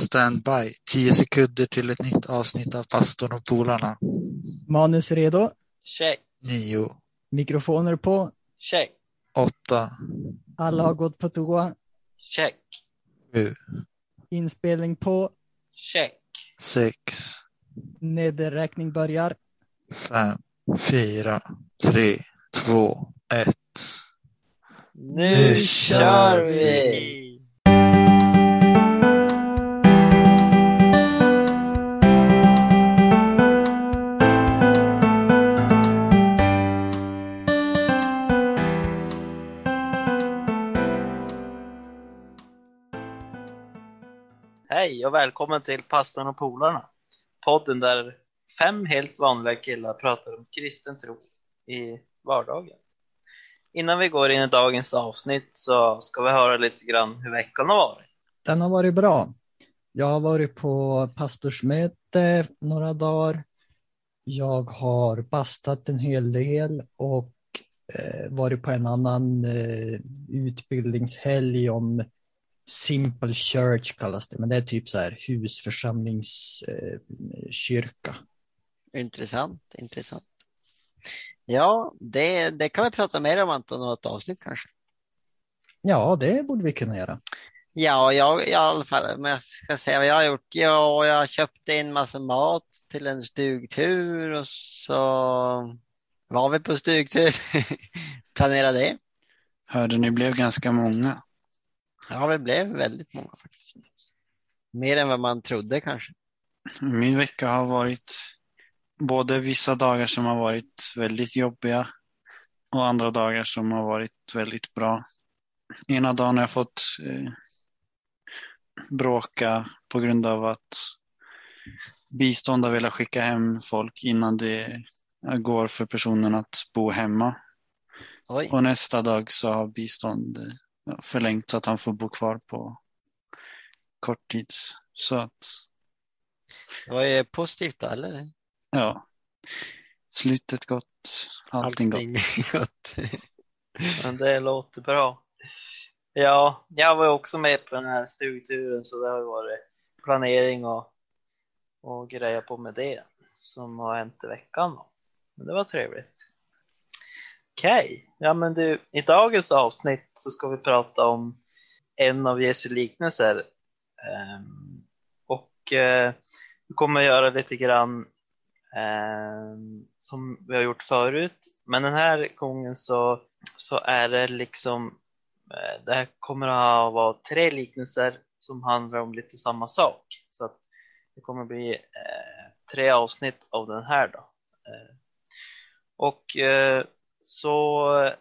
Stand by. Tio sekunder till ett nytt avsnitt av Pastorn och polarna. Manus redo. Check, Nio, Mikrofoner på. check, åtta, Alla har gått på toa. check, sju, Inspelning på. check. sex, Nedräkning börjar. fem, fyra, tre, två, ett. Nu kör kör vi! Hej och välkommen till Pastorn och polarna. Podden där fem helt vanliga killar pratar om kristen tro i vardagen. Innan vi går in i dagens avsnitt så ska vi höra lite grann hur veckan har varit. Den har varit bra. Jag har varit på pastorsmöte några dagar. Jag har bastat en hel del och eh, varit på en annan eh, utbildningshelg om Simple Church kallas det, men det är typ så här husförsamlingskyrka. Eh, kyrka. Intressant, intressant. Ja, det, det kan vi prata mer om Anton, något avsnitt kanske. ja, det borde vi kunna göra. Ja, jag i alla fall, om jag ska säga vad jag har gjort. Ja, jag köpte in massa mat till en stugtur och så var vi på stugtur. Planerade det. Hörde ni blev ganska många. Ja, vi blev väldigt många faktiskt. Mer än vad man trodde kanske. Min vecka har varit både vissa dagar som har varit väldigt jobbiga och andra dagar som har varit väldigt bra. Ena dagen har jag fått eh, bråka på grund av att bistånd har velat skicka hem folk innan det går för personen att bo hemma. Oj, Och nästa dag så har bistånd eh, förlängt så att han får bo kvar på korttids. Så att, det var ju positivt då, eller? ja, slutet gott, allting, gott. gott. Men det låter bra. Ja, jag var också med på den här stugturen så det har varit planering och, och grejer på med det som har hänt i veckan. Då. Men det var trevligt. Okej, ja men du, i dagens avsnitt så ska vi prata om en av Jesu liknelser. Um, och eh, vi kommer göra lite grann um, som vi har gjort förut. Men den här gången så, så är det liksom, uh, det här kommer att vara tre liknelser som handlar om lite samma sak. Så att det kommer bli uh, tre avsnitt av den här då. Eh, och så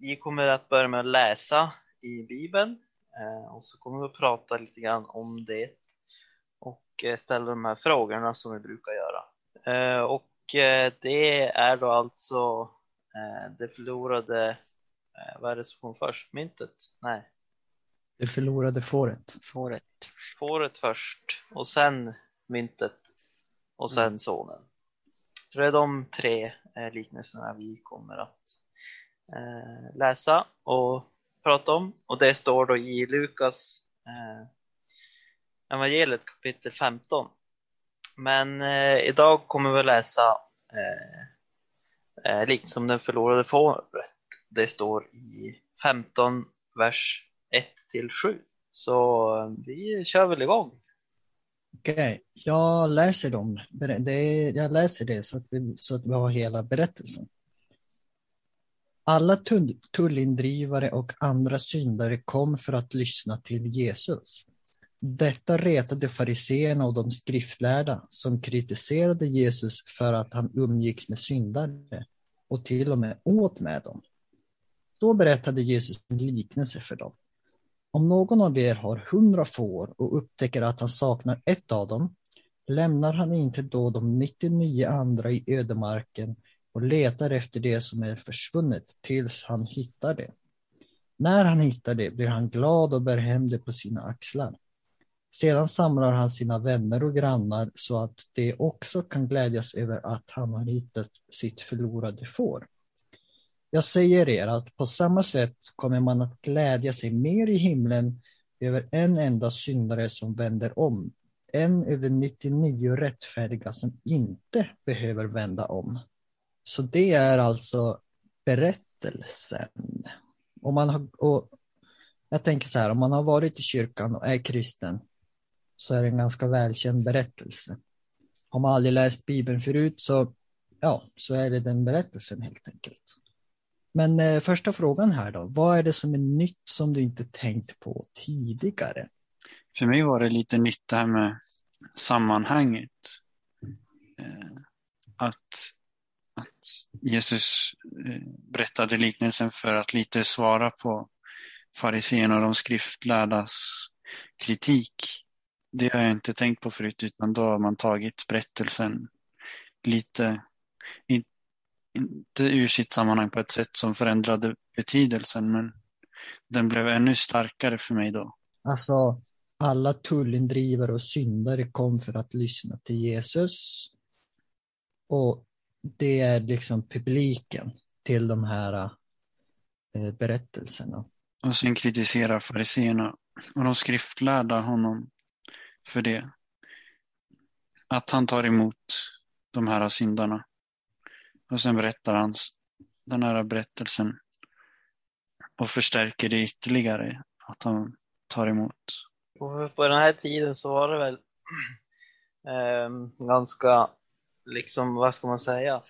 vi kommer att börja med att läsa i Bibeln eh, och så kommer vi att prata lite grann om det och eh, ställa de här frågorna som vi brukar göra. Eh, och eh, det är då alltså eh, det förlorade, eh, vad är det som kom först? Myntet? Nej, Det förlorade fåret. Fåret. fåret först och sen myntet och sen sonen. Så det är de tre Eh, liknelserna vi kommer att eh, läsa och prata om och det står då i Lukas eh, evangeliet kapitel 15. Men eh, idag kommer vi att läsa eh, eh, likt som den förlorade fåret. Det står i 15 vers 1 till 7. Så eh, vi kör väl igång. Okej, jag läser dem. Det är, jag läser det så att, vi, så att vi har hela berättelsen. Alla tull, tullindrivare och andra syndare kom för att lyssna till Jesus. Detta retade fariseerna och de skriftlärda som kritiserade Jesus för att han umgicks med syndare och till och med åt med dem. Då berättade Jesus en liknelse för dem. Om någon av er har hundra får och upptäcker att han saknar ett av dem, lämnar han inte då de 99 andra i ödemarken och letar efter det som är försvunnet tills han hittar det. När han hittar det blir han glad och bär hem det på sina axlar. Sedan samlar han sina vänner och grannar så att de också kan glädjas över att han har hittat sitt förlorade får. Jag säger er att på samma sätt kommer man att glädja sig mer i himlen över en enda syndare som vänder om än över 99 rättfärdiga som inte behöver vända om. Så det är alltså berättelsen. Om man har, och jag tänker så här, om man har varit i kyrkan och är kristen så är det en ganska välkänd berättelse. Har man aldrig läst Bibeln förut så, ja, så är det den berättelsen helt enkelt. Men eh, första frågan här då, vad är det som är nytt som du inte tänkt på tidigare? För mig var det lite nytt det här med sammanhanget. Eh, att, att Jesus eh, berättade liknelsen för att lite svara på fariséerna och de skriftlärdas kritik. Det har jag inte tänkt på förut utan då har man tagit berättelsen lite, inte ur sitt sammanhang på ett sätt som förändrade betydelsen men den blev ännu starkare för mig då. Alltså, alla tullindrivare och syndare kom för att lyssna till Jesus. Och det är liksom publiken till de här eh, berättelserna. Och sen kritiserar fariseerna och de skriftlärda honom för det. Att han tar emot de här syndarna. Och sen berättar han den här berättelsen och förstärker det ytterligare att han tar emot. Och på den här tiden så var det väl eh, ganska, liksom, vad ska man säga,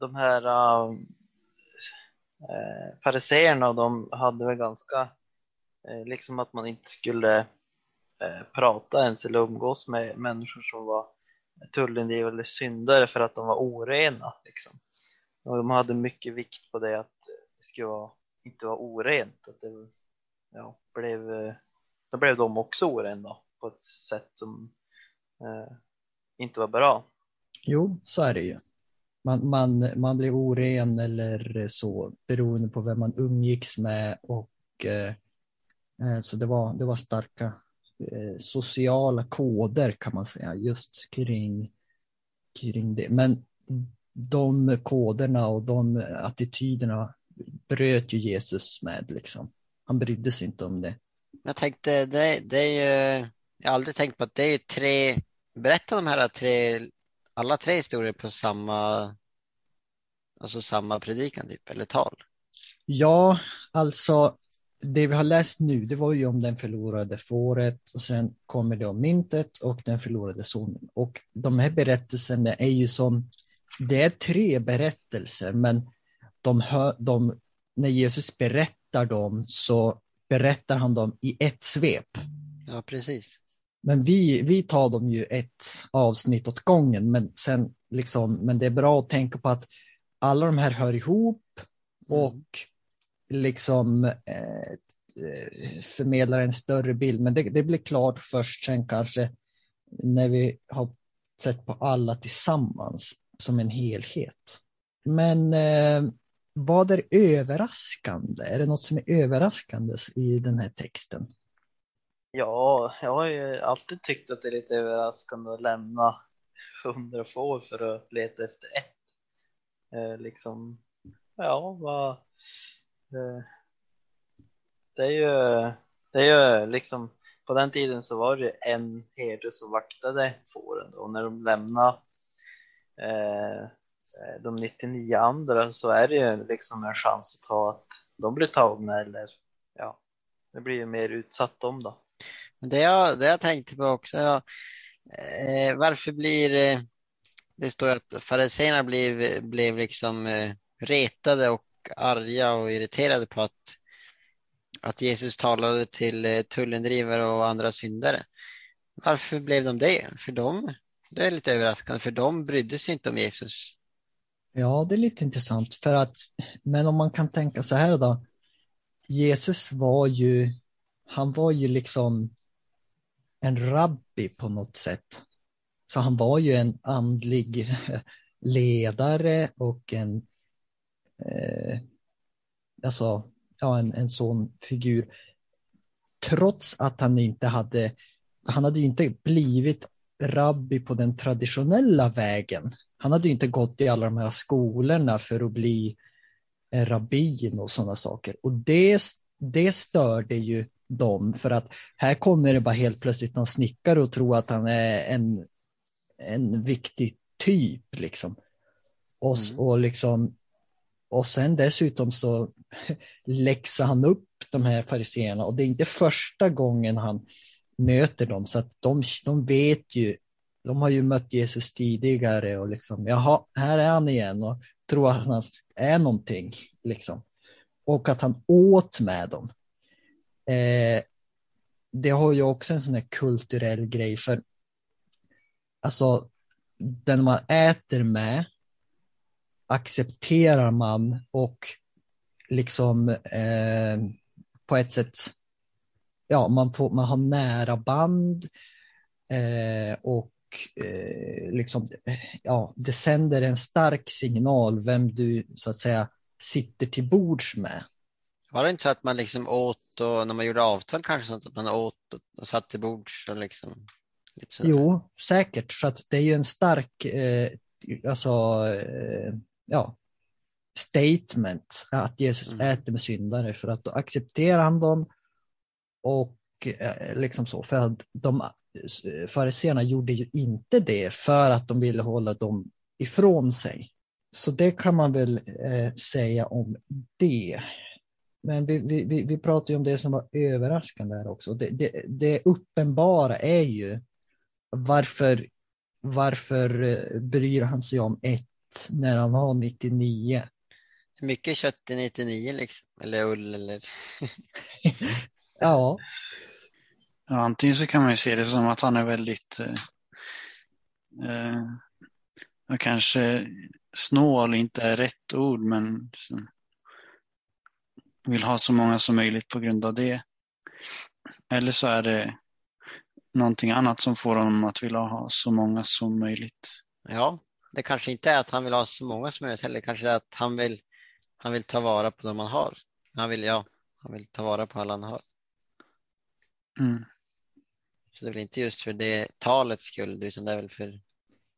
de här ehm, eh, fariséerna, de hade väl ganska, eh, liksom att man inte skulle eh, prata ens eller umgås med människor som var tullindrivare syndare för att de var orena. Liksom. Och de hade mycket vikt på det att det skulle vara, inte vara orent, att det ja, blev då blev de också orena på ett sätt som eh, inte var bra. Jo, så är det ju. Man, man, man blir oren eller så beroende på vem man umgicks med och eh, eh så det var, det var starka sociala koder kan man säga just kring, kring det. Men de koderna och de attityderna bröt ju Jesus med liksom. Han brydde sig inte om det. Jag tänkte, det, det är ju, jag har aldrig tänkt på att det är tre, berätta de här tre, alla tre historier på samma, alltså samma predikan typ, eller tal. Ja, alltså det vi har läst nu, det var ju om den förlorade fåret och sen kommer det om myntet och den förlorade sonen. Och de här berättelserna är ju som, det är tre berättelser, men de, hör, de när Jesus berättar dem så berättar han dem i ett svep. Ja, precis. Men vi, vi tar dem ju ett avsnitt åt gången, men, sen liksom, men det är bra att tänka på att alla de här hör ihop mm. och mm liksom eh, förmedlar en större bild. Men det, det blir klart först sen kanske när vi har sett på alla tillsammans som en helhet. Men eh, vad är överraskande? Är det något som är överraskande i den här texten? Ja, jag har ju alltid tyckt att det är lite överraskande att lämna hundra får för att leta efter ett. Eh, liksom, ja, vad... Eh, det är ju, det är ju liksom, på den tiden så var det en herde som vaktade fåren och när de lämnade eh, eh, de 99 andra så är det ju liksom en chans att ta att de blir tagna eller ja, det blir ju mer utsatt de då. Det jag, det jag tänkte på också, ja, eh, varför blir eh, det står ju att fariséerna blev, blev liksom eh, retade och arga och irriterade på att, att Jesus talade till eh, tullendrivare och andra syndare. Varför blev de det? För dem, det är lite överraskande, för de brydde sig inte om Jesus. Ja, det är lite intressant för att, men om man kan tänka så här då. Jesus var ju, han var ju liksom en rabbi på något sätt. Så han var ju en andlig ledare och en, eh, alltså, ja, en, en sån figur. Trots att han inte hade, han hade ju inte blivit rabbi på den traditionella vägen han hade ju inte gått i alla de här skolorna för att bli rabbin och sådana saker. Och det, det störde ju dem. För att här kommer det bara helt plötsligt någon snickare och tror att han är en, en viktig typ. Liksom. Och, Mm. och, liksom, och sen dessutom så läxar han upp de här fariseerna och det är inte första gången han möter dem så att de, de vet ju, de har ju mött Jesus tidigare och liksom, jaha, här är han igen och tror att han är någonting liksom. Och att han åt med dem. Eh, det har ju också en sån här kulturell grej för alltså den man äter med accepterar man och liksom eh, på ett sätt, ja, man, får, man har nära band eh, och eh, liksom, ja, det sänder en stark signal vem du så att säga sitter till bords med. Var det inte så att man liksom åt och när man gjorde avtal kanske sånt att man åt och, satt till bords och liksom lite sådär? Jo, säkert, för att det är ju en stark, eh, alltså, eh, ja, statement att Jesus Mm. äter med syndare för att då accepterar han dem och eh, liksom så, för att de fariséerna gjorde ju inte det för att de ville hålla dem ifrån sig. Så det kan man väl eh, säga om det. Men vi, vi, vi, vi pratar ju om det som var överraskande här också. Det, det, det uppenbara är ju varför, varför eh, bryr han sig om ett när han har 99? Mycket kött i 99 liksom, eller ull eller Ja, Ja, antingen så kan man ju se det som att han är väldigt eh, eh, ja, kanske snål inte är rätt ord, men liksom, vill ha så många som möjligt på grund av det. Eller så är det någonting annat som får honom att vilja ha så många som möjligt. ja, det kanske inte är att han vill ha så många som möjligt heller, kanske är att han vill, han vill ta vara på dem han har. Han vill, ja, han vill ta vara på alla han har. Mm. Så det är väl inte just för det talets skull, utan det är väl för,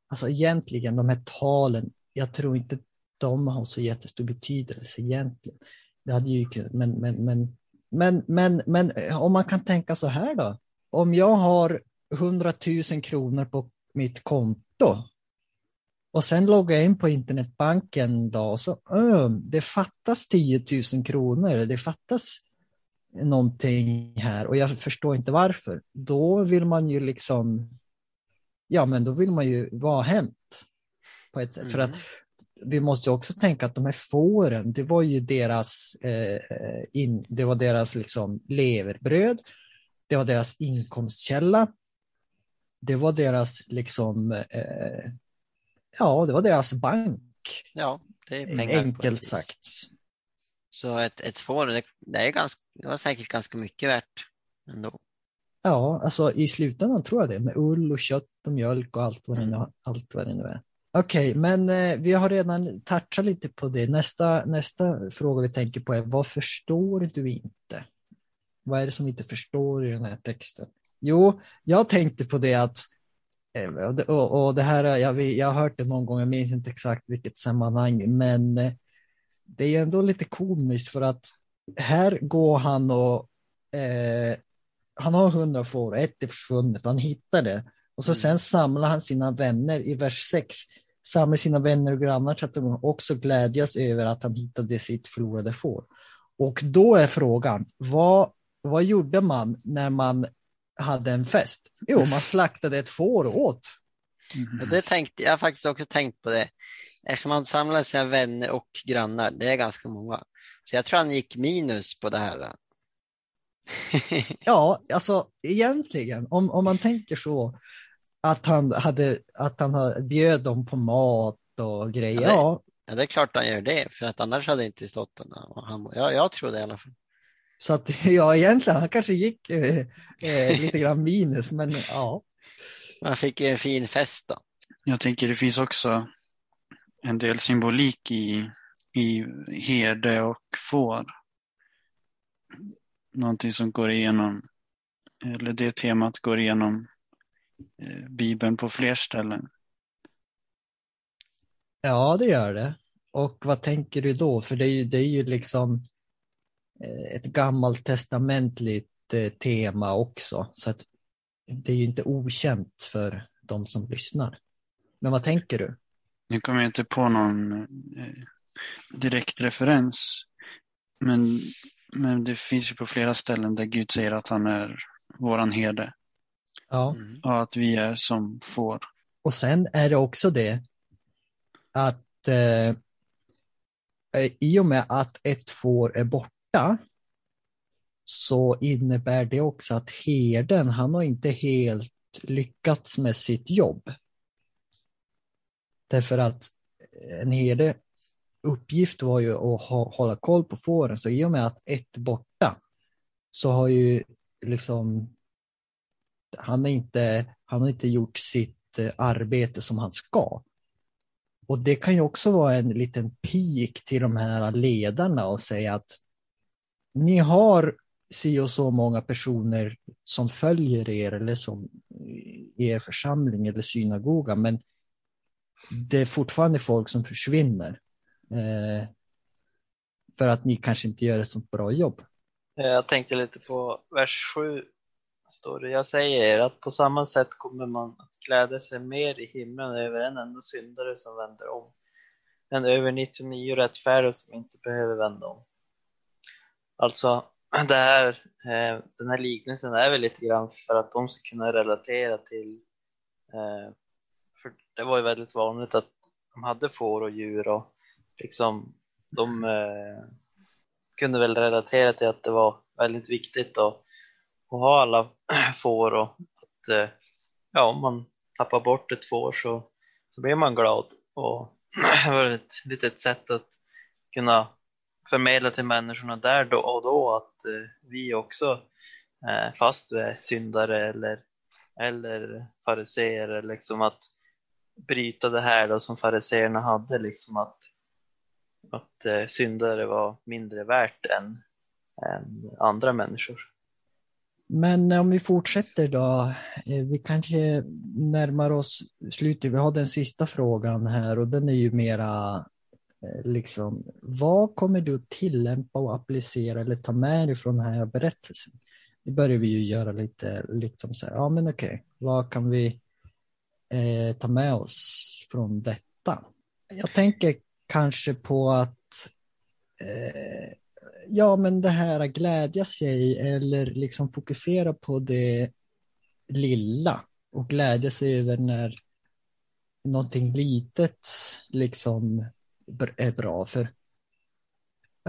alltså egentligen de här talen, jag tror inte de har så jättestor betydelse egentligen. Det hade ju men, men, men, men, men, men eh, om man kan tänka så här då. Om jag har 100 000 kronor på mitt konto och sen loggar jag in på internetbanken då och så, öh, det fattas 10 000 kronor, det fattas någonting här och jag förstår inte varför. Då vill man ju liksom, ja men då vill man ju vara hänt på ett sätt. För att Mm. vi måste ju också tänka att de här fåren, det var ju deras, eh, in, det var deras liksom leverbröd, det var deras inkomstkälla, det var deras liksom, eh, ja, det var deras bank, ja, det är pengar. enkelt sagt. Så ett, ett får, det, det, är ganska, det var säkert ganska mycket värt ändå. Ja, alltså i slutändan tror jag det, med ull och kött och mjölk och allt vad det nu, allt vad det nu är. Okej, men eh, vi har redan touchat lite på det. Nästa, nästa fråga vi tänker på är, vad förstår du inte? Vad är det som vi inte förstår i den här texten? Jo, jag tänkte på det att, och det, och, och det här, jag, jag har hört det någon gång, jag minns inte exakt vilket sammanhang, men eh, det är ju ändå lite komiskt för att här går han och eh, han har hundra får, ett är försvunnet, han hittar det. Och så Mm. sen samlar han sina vänner i vers 6, samlar sina vänner och grannar så att de också glädjas över att han hittade sitt förlorade får. Och då är frågan, vad, vad gjorde man när man hade en fest? Jo, man slaktade ett får och åt. Mm. Det tänkte, jag har faktiskt också tänkt på det. Eftersom han samlar sina vänner och grannar, det är ganska många. Så jag tror han gick minus på det här. Ja, alltså egentligen, om, om man tänker så, att han, hade, att han hade- bjöd dem på mat och grejer. Ja, det- Ja, Ja, det är klart han gör det, för att annars hade det inte stått den där. Och Han, ja, jag tror det i alla fall. Så att ja, egentligen, han kanske gick eh, eh, lite grann minus, men ja. Man fick ju en fin fest då. Jag tänker det finns också en del symbolik i, i herde och får. Någonting som går igenom, eller det temat går igenom eh, Bibeln på fler ställen. Ja, det gör det. Och vad tänker du då? För det är ju, det är ju liksom ett gammalt testamentligt eh, tema också. Så att det är ju inte okänt för de som lyssnar. Men vad tänker du? Nu kommer jag inte på någon eh, direkt referens. Men, men det finns ju på flera ställen där Gud säger att han är våran herde. Ja. Och att vi är som får. Och sen är det också det att eh, eh, i och med att ett får är borta så innebär det också att herden, han har inte helt lyckats med sitt jobb. Därför att en herde uppgift var ju att ha, hålla koll på fåren, så i och med att ett är borta så har ju liksom han har inte, han har inte gjort sitt eh, arbete som han ska. Och det kan ju också vara en liten pik till de här ledarna och säga att ni har si och så många personer som följer er eller som i er församling eller synagoga, men det är fortfarande folk som försvinner. Eh, för att ni kanske inte gör ett sånt bra jobb. Eh, jag tänkte lite på vers 7. Står det, jag säger er att på samma sätt kommer man att glädja sig mer i himlen över en enda syndare som vänder om, än över 99 rättfärdiga som inte behöver vända om. Alltså, det här, eh, den här liknelsen är väl lite grann för att de ska kunna relatera till, eh, för det var ju väldigt vanligt att de hade får och djur och liksom de eh, kunde väl relatera till att det var väldigt viktigt att, att ha alla får och att ja, om man tappar bort ett får så, så blir man glad och det var ett litet sätt att kunna förmedla till människorna där då och då att eh, vi också, eh, fast vi är syndare eller, eller fariseer, liksom att bryta det här då som fariseerna hade, liksom att, att eh, syndare var mindre värt än, än andra människor. Men om vi fortsätter då, eh, vi kanske närmar oss slutet. Vi har den sista frågan här och den är ju mera Eh, liksom, vad kommer du att tillämpa och applicera eller ta med dig från den här berättelsen? Det börjar vi ju göra lite, liksom så här, ja men okej, vad kan vi eh, ta med oss från detta? Jag tänker kanske på att eh, ja, men det här att glädja sig eller liksom fokusera på det lilla och glädja sig över när någonting litet liksom är bra för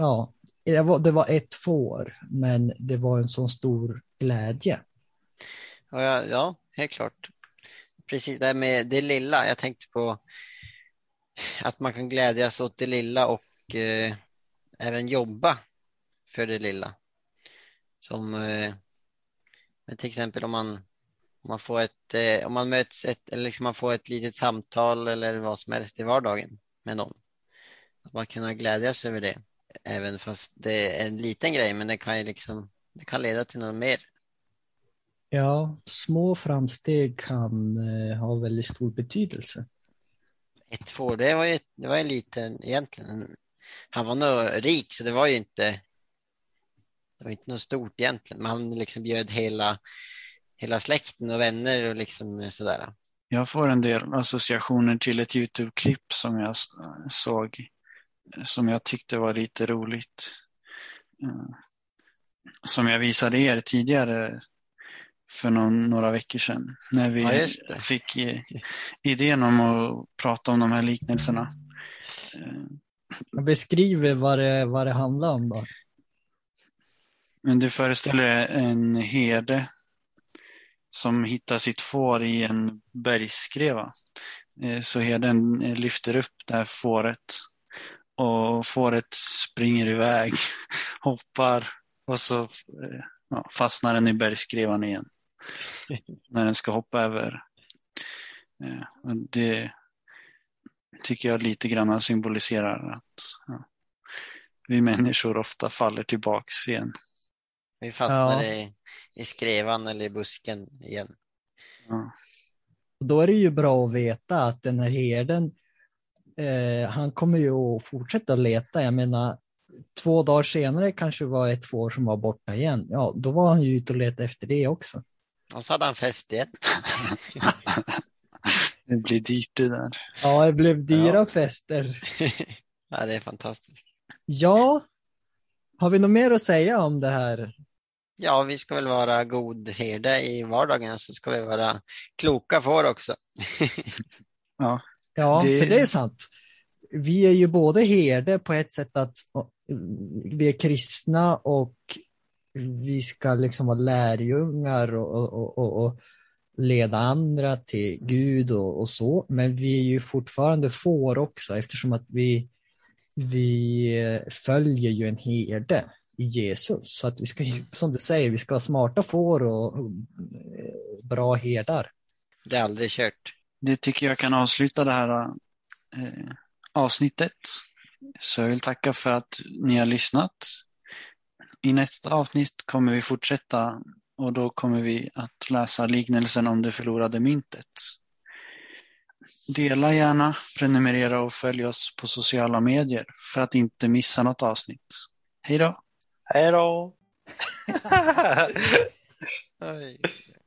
ja, det var, det var ett får, men det var en sån stor glädje. Ja, ja, helt klart. Precis, det här med det lilla. Jag tänkte på att man kan glädjas åt det lilla och eh, även jobba för det lilla. Som eh, till exempel om man, om man får ett, eh, om man möts ett, eller liksom man får ett litet samtal eller vad som helst i vardagen med någon. Att man kan glädjas över det. Även fast det är en liten grej, men det kan ju liksom, det kan leda till något mer. Ja, små framsteg kan eh, ha väldigt stor betydelse. Ett får, det var ju, det var ju liten egentligen. Han var nog rik så det var ju inte, det var inte något stort egentligen. Men han liksom bjöd hela, hela släkten och vänner och liksom sådär. Jag får en del associationer till ett Youtube-klipp som jag såg som jag tyckte var lite roligt. Eh, Som jag visade er tidigare för någon, några veckor sedan när vi Ja, fick idén om att prata om de här liknelserna. Eh, Beskriv vad det, vad det handlar om då. Men du föreställer en herde som hittar sitt får i en bergsskreva. Eh, Så herden lyfter upp det här fåret och fåret springer iväg, hoppar och så eh, ja, fastnar den i bergsskrevan igen. När den ska hoppa över. Eh, och Det tycker jag lite grann symboliserar att ja, vi människor ofta faller tillbaks igen. Vi fastnade Ja. i, i skrevan eller i busken igen. Ja. Och Då är det ju bra att veta att den här herden, eh, han kommer ju att fortsätta leta. Jag menar, två dagar senare kanske var ett får som var borta igen. Ja, då var han ju ute och letade efter det också. Och så hade han fest igen. Det blir dyrt det där. Ja, det blev dyra Ja. fester. ja, det är fantastiskt. Ja, har vi något mer att säga om det här? Ja, vi ska väl vara god herde i vardagen så ska vi vara kloka får också. Ja, Det- för det är sant. Vi är ju både herde på ett sätt att vi är kristna och vi ska liksom vara lärjungar och, och, och, och leda andra till Gud och, och så. Men vi är ju fortfarande får också eftersom att vi, vi följer ju en herde i Jesus. Så att vi ska, som du säger, vi ska ha smarta får och och bra herdar. Det är aldrig kört. Det tycker jag kan avsluta det här eh, avsnittet. Så jag vill tacka för att ni har lyssnat. I nästa avsnitt kommer vi fortsätta och då kommer vi att läsa liknelsen om det förlorade myntet. Dela gärna, prenumerera och följ oss på sociala medier för att inte missa något avsnitt. Hej då! Hej då!